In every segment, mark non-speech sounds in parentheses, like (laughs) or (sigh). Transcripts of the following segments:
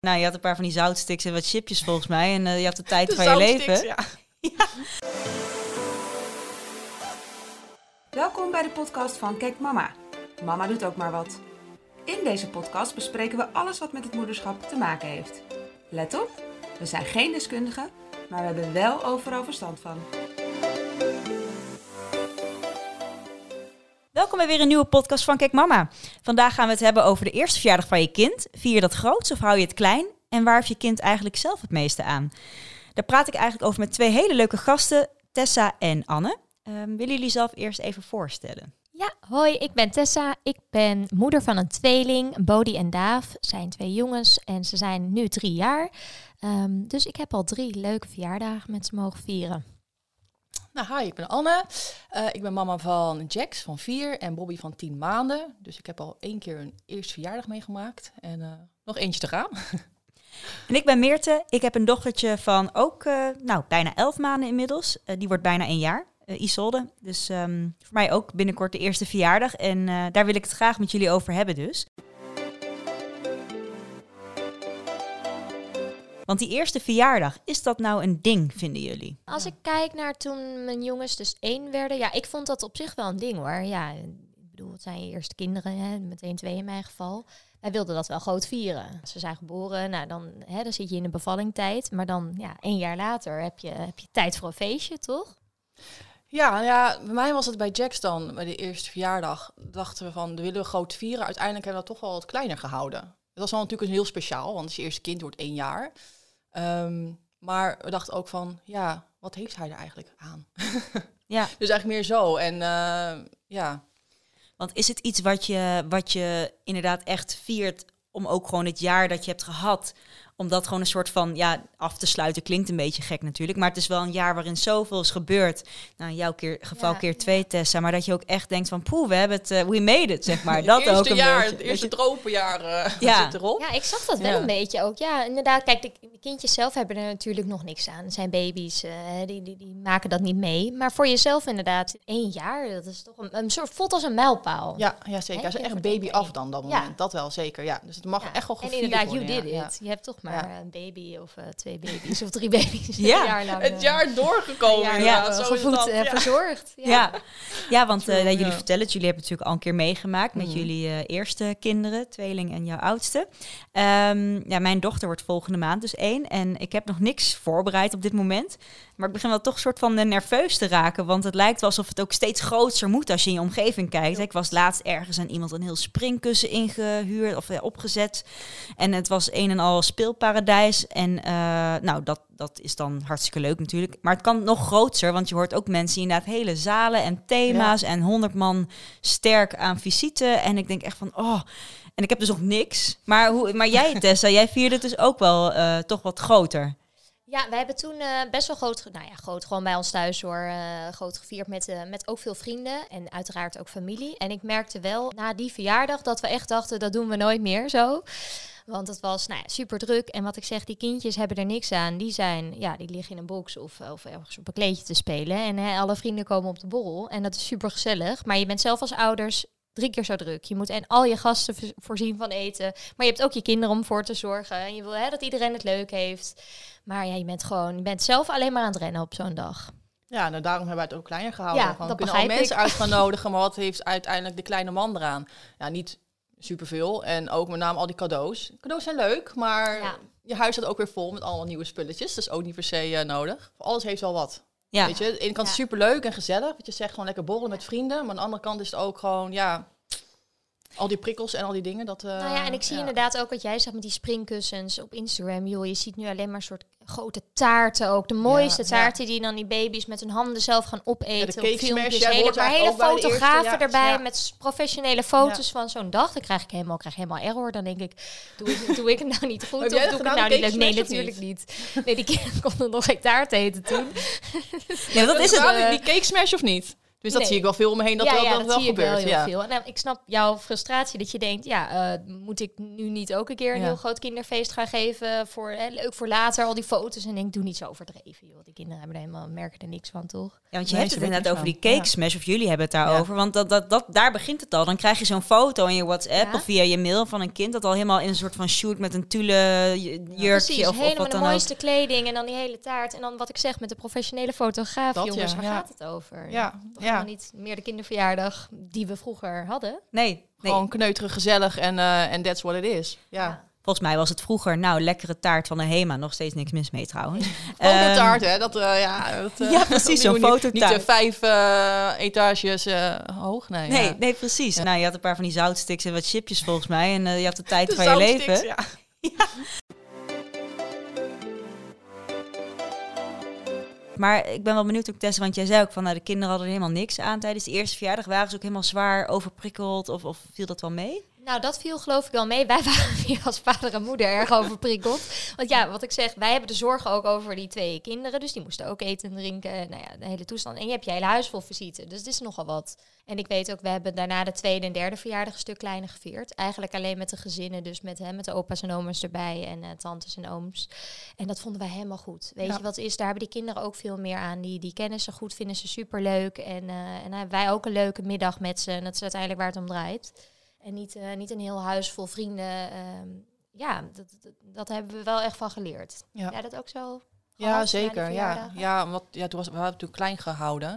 Nou, je had een paar van die zoutsticks en wat chipjes volgens mij. En uh, je had de tijd De van je zoutsticks, leven. (laughs) ja. Welkom bij de podcast van Kijk Mama. Mama doet ook maar wat. In deze podcast bespreken we alles wat met het moederschap te maken heeft. Let op, we zijn geen deskundigen, maar we hebben wel overal verstand van. Welkom bij weer een nieuwe podcast van Kijk Mama. Vandaag gaan we het hebben over de eerste verjaardag van je kind. Vier je dat groots of hou je het klein? En waar heeft je kind eigenlijk zelf het meeste aan? Daar praat ik eigenlijk over met twee hele leuke gasten, Tessa en Anne. Ehm, willen jullie zelf eerst even voorstellen? Ja, hoi, ik ben Tessa. Ik ben moeder van een tweeling, Bodie en Daaf. zijn twee jongens en ze zijn nu drie jaar. Ehm, dus ik heb al drie leuke verjaardagen met ze mogen vieren. Nou, hi, ik ben Anne. Eh, ik ben mama van Jax van vier en Bobby van tien maanden. Dus ik heb al één keer een eerste verjaardag meegemaakt. En eh, nog eentje te gaan. (laughs) En ik ben Meerte. Ik heb een dochtertje van ook eh, nou, bijna elf maanden inmiddels. Die wordt bijna een jaar, Isolde. Dus ehm, voor mij ook binnenkort de eerste verjaardag. En daar wil ik het graag met jullie over hebben dus. Want die eerste verjaardag, is dat nou een ding, vinden jullie? Als ik kijk naar toen mijn jongens dus één werden, ja, ik vond dat op zich wel een ding hoor. Ja, ik bedoel, het zijn je eerste kinderen, hè, meteen twee in mijn geval. Wij wilden dat wel groot vieren. Ze zijn geboren, nou dan, hè, dan zit je in de bevallingtijd. Maar dan, ja, één jaar later heb je, heb je tijd voor een feestje, toch? Ja, nou ja, bij mij was het bij Jax dan, bij de eerste verjaardag. Dachten we van, we willen we groot vieren. Uiteindelijk hebben we dat toch wel wat kleiner gehouden. Het was wel natuurlijk een heel speciaal, want het is je eerste kind, wordt één jaar. Ehm, maar we dachten ook van, ja, wat heeft hij er eigenlijk aan? (laughs) Ja, Dus eigenlijk meer zo. En eh, ja, want is het iets wat je, wat je inderdaad echt viert om ook gewoon het jaar dat je hebt gehad, om dat gewoon een soort van ja, af te sluiten, klinkt een beetje gek natuurlijk, maar het is wel een jaar waarin zoveel is gebeurd. Nou, in jouw keer, geval Ja, keer twee, Tessa, maar dat je ook echt denkt van, poeh, we hebben het, eh, we made it, zeg maar. (laughs) Dat eerste ook een jaar, beetje. het eerste tropenjaar eh, (laughs) (laughs) Ja. zit erop. Ja, ik zag dat wel Ja. een beetje ook. Ja, inderdaad. Kijk, de kindjes zelf hebben er natuurlijk nog niks aan. Het zijn baby's, eh, die, die, die maken dat niet mee. Maar voor jezelf inderdaad, één jaar, dat is toch een, een soort, voelt als een mijlpaal. Ja, ja zeker. Je echt baby af dan dat Ja. moment. Dat wel, zeker. Ja. Dus het mag Ja. echt wel En gevierd inderdaad, you did ja. it. Je hebt toch maar Ja. een baby of eh, twee baby's of drie (laughs) baby's Ja. een jaar lang. Het eh, jaar doorgekomen. jaar eh, Zo is gevoed en ja. verzorgd. Ja. Ja, ja want eh, jullie ja. vertellen het, jullie hebben het natuurlijk al een keer meegemaakt met Mhm. jullie eh, eerste kinderen, tweeling en jouw oudste. Ehm, ja, mijn dochter wordt volgende maand dus één en ik heb nog niks voorbereid op dit moment. Maar ik begin wel toch een soort van eh, nerveus te raken, want het lijkt wel alsof het ook steeds groter moet als je in je omgeving kijkt. Ik was laatst ergens aan iemand een heel springkussen ingehuurd of eh, opgezet en het was een en al speelparadijs. En eh, nou, dat, dat is dan hartstikke leuk natuurlijk. Maar het kan nog groter, want je hoort ook mensen inderdaad hele zalen en thema's en honderd man sterk aan visite. En ik denk echt van, oh, en ik heb dus nog niks. Maar, hoe, maar jij, (laughs) Tessa, jij vierde het dus ook wel toch wat groter. Ja, wij hebben toen eh, best wel groot, nou ja, groot gewoon bij ons thuis hoor, eh, groot gevierd met, eh, met ook veel vrienden en uiteraard ook familie. En ik merkte wel na die verjaardag dat we echt dachten, dat doen we nooit meer zo. Want het was nou ja, super druk. En wat ik zeg, die kindjes hebben er niks aan. Die zijn, ja, die liggen in een box of, of ergens op een kleedje te spelen. En hè, alle vrienden komen op de borrel. En dat is super gezellig. Maar je bent zelf als ouders drie keer zo druk. Je moet en al je gasten vo- voorzien van eten. Maar je hebt ook je kinderen om voor te zorgen. En je wil hè, dat iedereen het leuk heeft. Maar ja, je bent gewoon, je bent zelf alleen maar aan het rennen op zo'n dag. Ja, nou, daarom hebben wij het ook kleiner gehouden. Ja, Gewoon, dat we kunnen al mensen uit gaan (laughs) nodigen, maar wat heeft uiteindelijk de kleine man eraan? Ja, niet superveel. En ook met name al die cadeaus. Cadeaus zijn leuk, maar Ja. je huis staat ook weer vol met allemaal nieuwe spulletjes. Dat is ook niet per se eh, nodig. Alles heeft wel wat. Ja, Weet je, aan de ene kant Ja. super leuk en gezellig. Wat je zegt, gewoon lekker borrelen met vrienden. Maar aan de andere kant is het ook gewoon, ja, al die prikkels en al die dingen. Dat, eh, nou ja, en ik zie ja. inderdaad ook wat jij zegt met die springkussens op Instagram. Joh, je ziet nu alleen maar soort grote taarten ook. De mooiste ja. taarten die dan die baby's met hun handen zelf gaan opeten. Ja, de filmpjes. hele, maar eigenlijk hele fotografen erbij met professionele foto's van zo'n dag. Dan krijg ik helemaal, krijg helemaal error. Dan denk ik, doe ik, (laughs) doe ik het nou niet goed? Of doe ik het nou niet leuk? Nee, natuurlijk niet. Nee, die kinderen (laughs) konden nog geen taart eten toen. ja (laughs) dat is het. Eh, Die cake smash of niet? Dus dat Nee. zie ik wel veel om me heen dat ja, dat, ja, dat dat wel zie ik gebeurt. wel heel ja. veel. En nou, ik snap jouw frustratie dat je denkt, ja, eh, moet ik nu niet ook een keer een Ja. heel groot kinderfeest gaan geven voor hè, leuk voor later al die foto's en denk, doe niet zo overdreven, joh. Die kinderen hebben er helemaal merken er niks van, toch? Ja, want je Nee, hebt het inderdaad over die cake smash, of jullie hebben het daarover. Ja. Want dat, dat, dat, daar begint het al. Dan krijg je zo'n foto in je WhatsApp Ja. of via je mail van een kind dat al helemaal in een soort van shoot met een tulle j- jurkje of, of helemaal wat de dan ook. mooiste kleding en dan die hele taart. En dan wat ik zeg met de professionele fotograaf, Dat, jongens, ja, waar ja. gaat het over? Ja. Helemaal niet meer de kinderverjaardag die we vroeger hadden. Nee, nee. Gewoon kneuterig, gezellig en eh, en that's what it is. Ja. volgens mij was het vroeger, nou, lekkere taart van de Hema. Nog steeds niks mis mee trouwens. (laughs) Fototaart, hè? Dat, eh, ja, dat, eh, Ja, precies, zo'n niet- Niet fototaart. de vijf eh, etages eh, hoog, nee. Nee, ja. nee, precies. Nou, je had een paar van die zoutsticks en wat chipjes volgens mij. En eh, je had de tijd De van je zoutsticks, leven. ja. (laughs) Maar ik ben wel benieuwd ook, Tessa, want jij zei ook van nou, de kinderen hadden er helemaal niks aan tijdens de eerste verjaardag. Waren ze ook helemaal zwaar overprikkeld of, of viel dat wel mee? Nou, dat viel geloof ik wel mee. Wij (laughs) waren hier als vader en moeder erg overprikkeld. Want ja, wat ik zeg, wij hebben de zorgen ook over die twee kinderen. Dus die moesten ook eten en drinken. Nou ja, de hele toestand. En je hebt je hele huis vol visite. Dus het is nogal wat. En ik weet ook, we hebben daarna de tweede en derde verjaardag een stuk kleiner gevierd. Eigenlijk alleen met de gezinnen. Dus met, hè, met de opa's en oma's erbij. En eh, tantes en ooms. En dat vonden wij helemaal goed. Weet Ja. je wat is? Daar hebben die kinderen ook veel meer aan. Die, die kennen ze goed, vinden ze superleuk. En, eh, en dan hebben wij ook een leuke middag met ze. En dat is uiteindelijk waar het om draait. En niet, eh, niet een heel huis vol vrienden. ehm, ja, dat, dat, dat hebben we wel echt van geleerd. Ja. Jij dat ook zo? Ja, zeker. Ja, ja, want ja, toen was, we hadden het toen klein gehouden.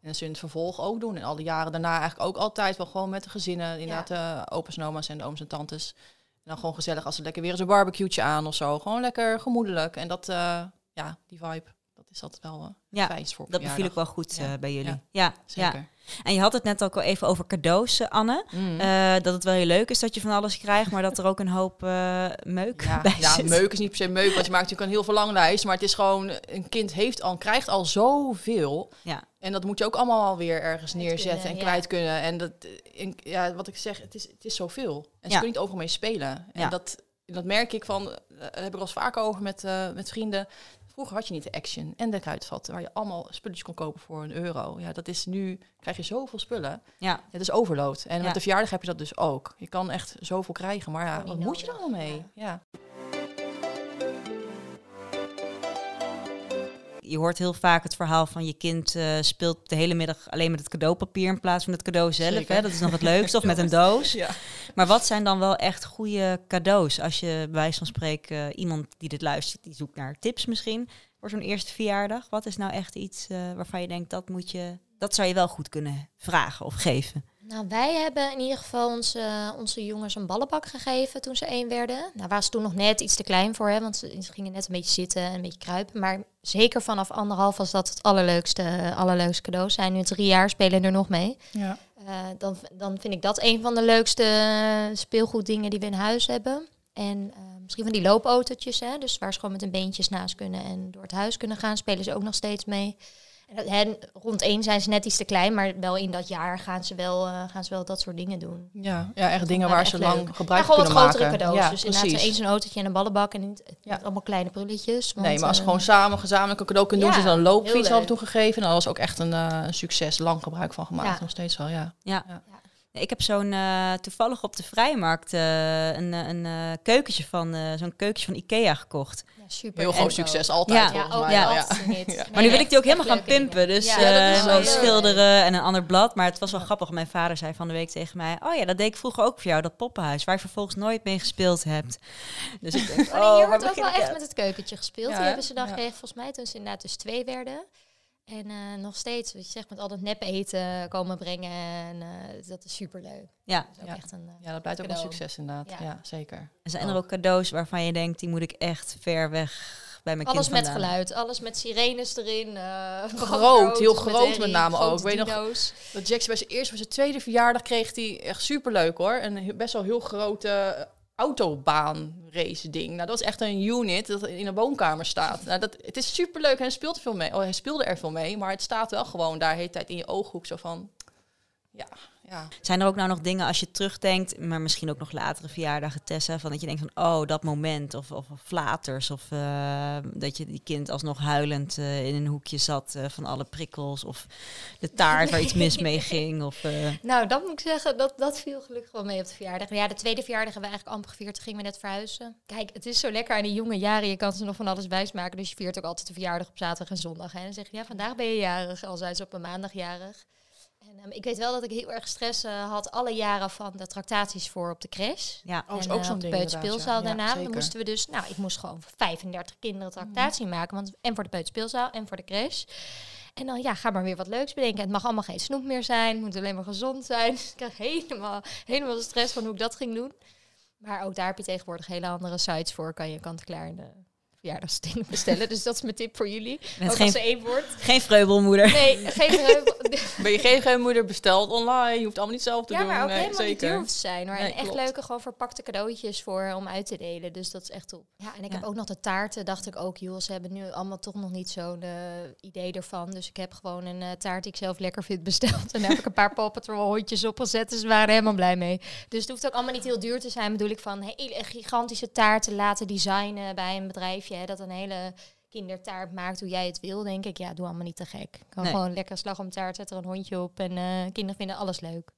En dat ze in het vervolg ook doen. En al die jaren daarna eigenlijk ook altijd wel gewoon met de gezinnen. Inderdaad, de opa's en oma's en de ooms en tantes. En dan gewoon gezellig als ze lekker weer eens een barbecue'tje aan of zo. Gewoon lekker gemoedelijk. En dat, eh, ja, die vibe, dat is altijd wel eh Ja, voor Dat beviel ik wel goed Ja. eh, bij jullie. Ja. Ja, ja. Zeker. En je had het net ook al even over cadeaus, eh, Anne. Mm. Eh, dat het wel heel leuk is dat je van alles krijgt, maar dat er ook een hoop eh, meuk Ja, bij ja, zit. meuk is niet per se meuk, want je maakt natuurlijk een heel verlanglijst. Maar het is gewoon, een kind heeft al, krijgt al zoveel. Ja. En dat moet je ook allemaal weer ergens Kwijt neerzetten kunnen, en ja. kwijt kunnen. En dat, en, ja, wat ik zeg, het is, het is zoveel. En ze Ja. kunnen niet overal mee spelen. En Ja. dat, dat merk ik van, daar heb ik wel eens vaker over met, eh, met vrienden. Vroeger had je niet de Action en de Kruidvat, waar je allemaal spulletjes kon kopen voor een euro. Ja, dat is nu, krijg je zoveel spullen. Ja. Het is overload. En Ja. met de verjaardag heb je dat dus ook. Je kan echt zoveel krijgen, maar ja, wat moet je nodig. allemaal mee? Ja. Je hoort heel vaak het verhaal van je kind eh, speelt de hele middag alleen met het cadeaupapier in plaats van het cadeau zelf. Hè? Dat is nog het leukste, of (laughs) met een doos. Ja. Maar wat zijn dan wel echt goede cadeaus? Als je bij wijze van spreken eh, iemand die dit luistert, die zoekt naar tips misschien voor zo'n eerste verjaardag. Wat is nou echt iets eh, waarvan je denkt dat moet je, dat zou je wel goed kunnen vragen of geven? Nou, wij hebben in ieder geval onze, onze jongens een ballenbak gegeven toen ze één werden. Nou, waren ze toen nog net iets te klein voor, hè, want ze, ze gingen net een beetje zitten en een beetje kruipen. Maar zeker vanaf anderhalf was dat het allerleukste, allerleukste cadeau. Zijn nu drie jaar, spelen er nog mee. Ja. Eh, dan, dan vind ik dat een van de leukste speelgoeddingen die we in huis hebben. En eh, misschien van die loopautootjes, hè, dus waar ze gewoon met hun beentjes naast kunnen en door het huis kunnen gaan, spelen ze ook nog steeds mee. En, hen, rond één zijn ze net iets te klein, maar wel in dat jaar gaan ze wel, eh, gaan ze wel dat soort dingen doen. Ja, ja, echt dingen Ja, waar echt ze leuk. lang gebruik van gewoon wat kunnen grotere maken. cadeaus. Ja, dus inderdaad eens een autootje en een ballenbak en niet, niet Ja. allemaal kleine prulletjes. want, Nee, maar als ze eh, gewoon samen gezamenlijk een cadeau kunnen doen. Ja, Ze hebben een heel loopfiets hadden we toen gegeven. En dat was ook echt een, eh, een succes. Lang gebruik van gemaakt. Ja. Nog steeds wel, ja. Ja. Ik heb zo'n eh, toevallig op de vrijmarkt eh, een, eh, een eh, keukentje van eh, zo'n keukentje van Ikea gekocht. ja, super. Heel groot succes, altijd Ja, Ja, volgens ook mij. ja. (laughs) Ja. Maar nu wil ik die ook helemaal gaan pimpen. Dus eh, schilderen en een ander blad. Maar het was wel grappig. Mijn vader zei van de week tegen mij... Oh ja, dat deed ik vroeger ook voor jou, dat poppenhuis. Waar je vervolgens nooit mee gespeeld hebt. (laughs) Dus ik denk, Maar oh, hier waar wordt ook wel echt met het keukentje gespeeld. Ja, die hebben ze dan Ja. gekregen volgens mij toen ze inderdaad dus twee werden. En eh, nog steeds, wat je zegt, met al dat nep eten komen brengen. En eh, dat is superleuk. Ja. Dat is ook Ja. echt een... eh, Ja, dat blijft ook een succes inderdaad. Ja. Ja, zeker. En zijn er ook cadeaus waarvan je denkt... die moet ik echt ver weg bij mijn alles kind met geluid, alles met sirenes erin. eh, Groot, heel groot met herrie, name ook. Weet je nog-. Dat Jackson bij zijn eerste, bij zijn tweede verjaardag kreeg hij echt superleuk hoor. Een he- best wel heel grote autobaan race ding. Nou, dat was echt een unit dat in een woonkamer staat. Nou, dat, het is superleuk hij speelt er veel mee. Oh, hij speelde er veel mee, maar het staat wel gewoon daar de hele tijd in je ooghoek zo van... Ja, Ja. Zijn er ook nou nog dingen als je terugdenkt, maar misschien ook nog latere verjaardagen, Tessa, van dat je denkt van, oh, dat moment, of, of, of flaters, of eh, dat je die kind alsnog huilend eh, in een hoekje zat eh, van alle prikkels, of de taart waar iets mis mee (laughs) ging, of... Nou, dat moet ik zeggen, dat, dat viel gelukkig wel mee op de verjaardag. Ja, de tweede verjaardag hebben we eigenlijk amper gevierd. Toen gingen we net verhuizen. Kijk, het is zo lekker aan die jonge jaren. Je kan ze nog van alles wijsmaken. Dus je viert ook altijd de verjaardag op zaterdag en zondag. Hè. En dan zeg je, ja, vandaag ben je jarig. Al zijn ze op een maandag jarig. En ehm, ik weet wel dat ik heel erg stress eh, had alle jaren van de tractaties voor op de crash. ja, Oh, is En, ook eh, zo'n ding peuterspeelzaal ja. daarna. Ja, dan moesten we dus, nou, ik moest gewoon voor 35 kinderen tractatie maken. Want, en voor de peuterspeelzaal en voor de crash. En dan, ja, ga maar weer wat leuks bedenken. Het mag allemaal geen snoep meer zijn. Het moet alleen maar gezond zijn. (laughs) Dus ik kreeg helemaal, helemaal de stress van hoe ik dat ging doen. Maar ook daar heb je tegenwoordig hele andere sites voor. Kan je kant-en-klaar de verjaardagsdingen bestellen. dus dat is mijn tip voor jullie. Met ook geen- als ze één wordt. geen vreubelmoeder. Nee, geen vreugde. Ben (laughs) je geen moeder besteld online? Je hoeft allemaal niet zelf te Ja, doen. maar ook nee, helemaal niet zeker. duur hoeft te zijn. Maar Nee, en echt klopt. leuke, gewoon verpakte cadeautjes voor om uit te delen. Dus dat is echt top. Ja, en ik Ja. heb ook nog de taarten. Dacht ik ook, joh, ze hebben nu allemaal toch nog niet zo'n eh, idee ervan. Dus ik heb gewoon een eh, taart die ik zelf lekker vind besteld. En daar heb ik een paar (laughs) Paw Patrol hondjes op gezet. Dus ze waren helemaal blij mee. Dus het hoeft ook allemaal niet heel duur te zijn. Bedoel ik van hele gigantische taarten laten designen bij een bedrijfje. Hè, dat een hele kindertaart maakt hoe jij het wil, denk ik. Ja, doe allemaal niet te gek. Kan Nee. gewoon lekker slagroomtaart, zet er een hondje op. En eh, kinderen vinden alles leuk.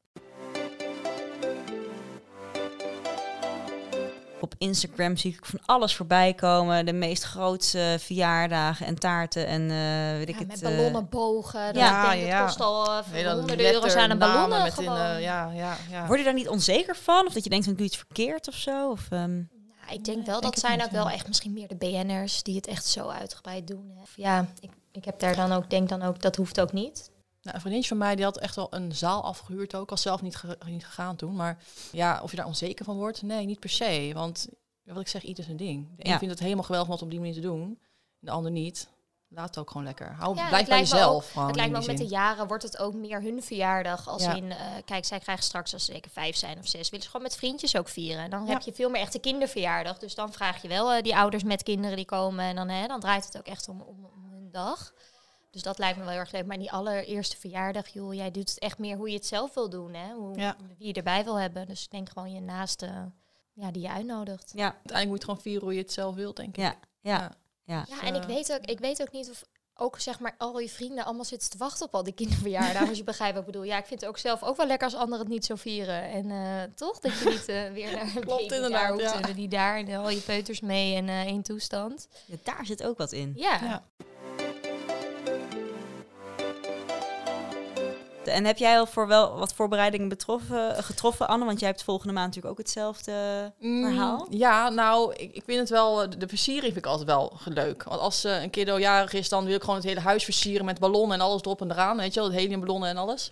Op Instagram zie ik van alles voorbij komen. De meest grootste verjaardagen en taarten en eh, weet ik Ja, het. met eh, ballonnenbogen. Ja, Ja, ik denk, ja. dat kost al honderden euro's aan een ballonnen. Met in, gewoon. eh, ja, ja, ja. Word je daar niet onzeker van? Of dat je denkt, ik doe iets verkeerd of zo? Of, ehm, ik denk wel, dat zijn ook wel echt misschien meer de BN'ers die het echt zo uitgebreid doen. Hè. Of Ja, ik, ik heb daar dan ook, denk dan ook, dat hoeft ook niet. Nou, een vriendin van mij die had echt wel een zaal afgehuurd ook. Als zelf niet, ge- niet gegaan toen. Maar ja, of je daar onzeker van wordt? Nee, niet per se. Want wat ik zeg, ieder zijn ding. De een Ja. vindt het helemaal geweldig om het op die manier te doen. De ander niet. Laat het ook gewoon lekker. Hou, Ja, blijf bij jezelf. gewoon het lijkt me ook met de jaren wordt het ook meer hun verjaardag. Als Ja. in, eh, kijk, zij krijgen straks als ze zeker vijf zijn of zes, willen ze gewoon met vriendjes ook vieren. En dan Ja. heb je veel meer echt de kinderverjaardag. Dus dan vraag je wel eh, die ouders met kinderen die komen. En dan, hè, dan draait het ook echt om, om, om hun dag. Dus dat lijkt me wel heel erg leuk. Maar die allereerste verjaardag, joh, jij doet het echt meer hoe je het zelf wil doen. Hè? Hoe, Ja. Wie je erbij wil hebben. Dus ik denk gewoon je naaste, ja, die je uitnodigt. ja, Uiteindelijk moet je gewoon vieren hoe je het zelf wilt, denk ik. ja, ja, ja. Ja, en ik weet, ook, ik weet ook niet of ook zeg maar al je vrienden allemaal zitten te wachten op al die kinderverjaardagen. (laughs) als je begrijpt wat ik bedoel. Ja, ik vind het ook zelf ook wel lekker als anderen het niet zo vieren. En eh, toch? Dat je niet eh, weer naar (laughs) een Klopt, inderdaad, hoeft. ja. Die daar en al je peuters mee en eh één toestand. Ja, Daar zit ook wat in. Ja. Ja. En heb jij al voor wel wat voorbereidingen betroffen, getroffen, Anne? Want jij hebt volgende maand natuurlijk ook hetzelfde Mm, verhaal. Ja, nou, ik, ik vind het wel, de, de versiering vind ik altijd wel leuk. Want als eh, een kiddo jarig is, dan wil ik gewoon het hele huis versieren met ballonnen en alles erop en eraan. Weet je wel, het heliumballonnen en alles.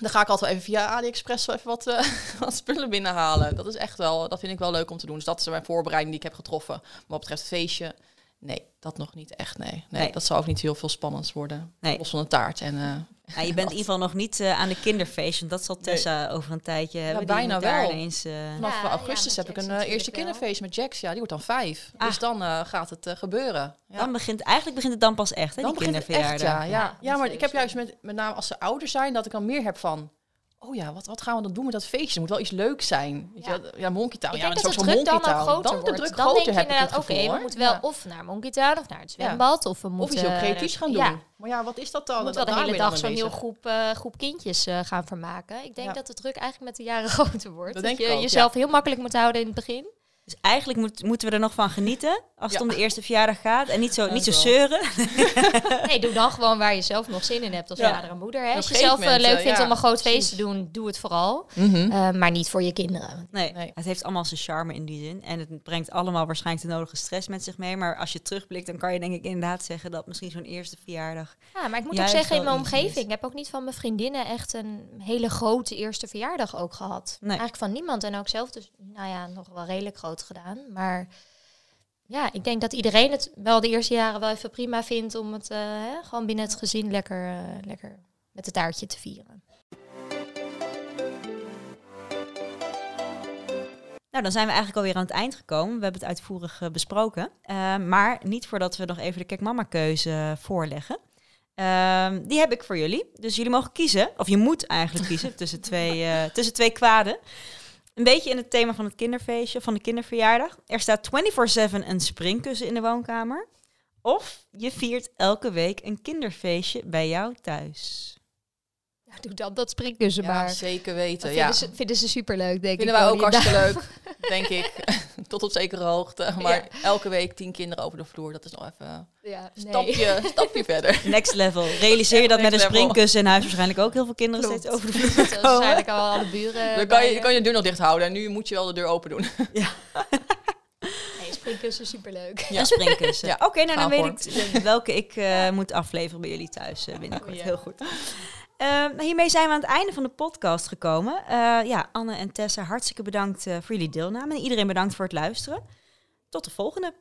Dan ga ik altijd wel even via AliExpress wel even wat, eh, (laughs) wat spullen binnenhalen. Dat is echt wel, dat vind ik wel leuk om te doen. Dus dat is mijn voorbereiding die ik heb getroffen. Maar wat betreft het feestje, nee, dat nog niet echt, nee. Nee, Nee. dat zou ook niet heel veel spannends worden. Nee. Los van een taart en... eh, Ja, je bent in ieder geval nog niet eh, aan de kinderfeest. Want dat zal Tessa over een tijdje hebben. Die bijna wel. ineens, eh, Vanaf Ja, augustus ja, heb ik een eh, eerste kinderfeest met Jax. Ja, die wordt dan vijf. Ah. Dus dan eh, gaat het gebeuren. Ja. Dan begint, eigenlijk begint het dan pas echt, hè, dan die kinderverjaardag. ja. Ja, Ja, ja maar ik heb juist met, met name als ze ouder zijn, dat ik dan meer heb van... Oh ja, wat, wat gaan we dan doen met dat feestje? Het moet wel iets leuks zijn. Weet Ja. je, ja Monkey Town. Ik ja, denk dat de druk zo'n dan groter Dan de wordt. druk Dan denk je inderdaad, oké, we moeten wel Ja. of naar Monkey Town of naar het zwembad. Of we Of moeten... iets heel creatiefs gaan doen. Ja, Maar ja, wat is dat dan? Je moet wel de hele dag zo'n heel groep, eh, groep kindjes eh, gaan vermaken. Ik denk dat de druk eigenlijk met de jaren (laughs) groter wordt. Dat Dat, denk ik je ook, jezelf heel makkelijk moet houden in het begin. Dus eigenlijk moet, moeten we er nog van genieten als het om de eerste verjaardag gaat. En niet zo, niet zo zeuren. (laughs) Nee, doe dan gewoon waar je zelf nog zin in hebt als Ja. vader en moeder. Hè. Als je zelf eh, leuk vindt om een groot feest te doen, doe het vooral. Mhm. Eh, maar niet voor je kinderen. Nee, Nee. het heeft allemaal zijn charme in die zin. En het brengt allemaal waarschijnlijk de nodige stress met zich mee. Maar als je terugblikt, dan kan je denk ik inderdaad zeggen dat misschien zo'n eerste verjaardag... Ja, maar ik moet ook zeggen, in mijn is. omgeving, ik heb ook niet van mijn vriendinnen echt een hele grote eerste verjaardag ook gehad. Nee. Eigenlijk van niemand. En ook zelf dus, nou ja, nog wel redelijk groot gedaan. Maar ja, ik denk dat iedereen het wel de eerste jaren wel even prima vindt om het eh, hè, gewoon binnen het gezin lekker, eh, lekker met het taartje te vieren. Nou, dan zijn we eigenlijk alweer aan het eind gekomen. We hebben het uitvoerig eh, besproken. Eh, maar niet voordat we nog even de Kijk Mama keuze voorleggen. Ehm, die heb ik voor jullie. Dus jullie mogen kiezen, of je moet eigenlijk kiezen tussen twee, tussen twee kwaden. Een beetje in het thema van het kinderfeestje, van de kinderverjaardag. Er staat 24-7 een springkussen in de woonkamer. Of je viert elke week een kinderfeestje bij jou thuis. Doe dan dat springkussen Ja, maar. zeker Dat weten. vinden, Ja. ze, vinden ze superleuk, denk Vinden ik. wij ook hartstikke leuk, (laughs) denk ik. (laughs) Tot op zekere hoogte. Maar elke week tien kinderen over de vloer, dat is nog even Ja, nee. stapje, (laughs) stapje verder. Next level. Realiseer je dat met een springkussen in huis waarschijnlijk ook heel veel kinderen Klopt. steeds over de vloer Dat waarschijnlijk al alle buren. Dan kan je, kan je de deur nog dicht houden en nu moet je wel de deur open doen. Nee, springkussen superleuk. Ja. Een springkussen. Ja, Oké, nou dan gaan weet ik eh, welke ik eh, moet afleveren bij jullie thuis eh, binnenkort. Oh, ja. Heel goed. Eh, nou, hiermee zijn we aan het einde van de podcast gekomen. Eh, ja, Anne en Tessa, hartstikke bedankt eh, voor jullie deelname. En iedereen bedankt voor het luisteren. Tot de volgende.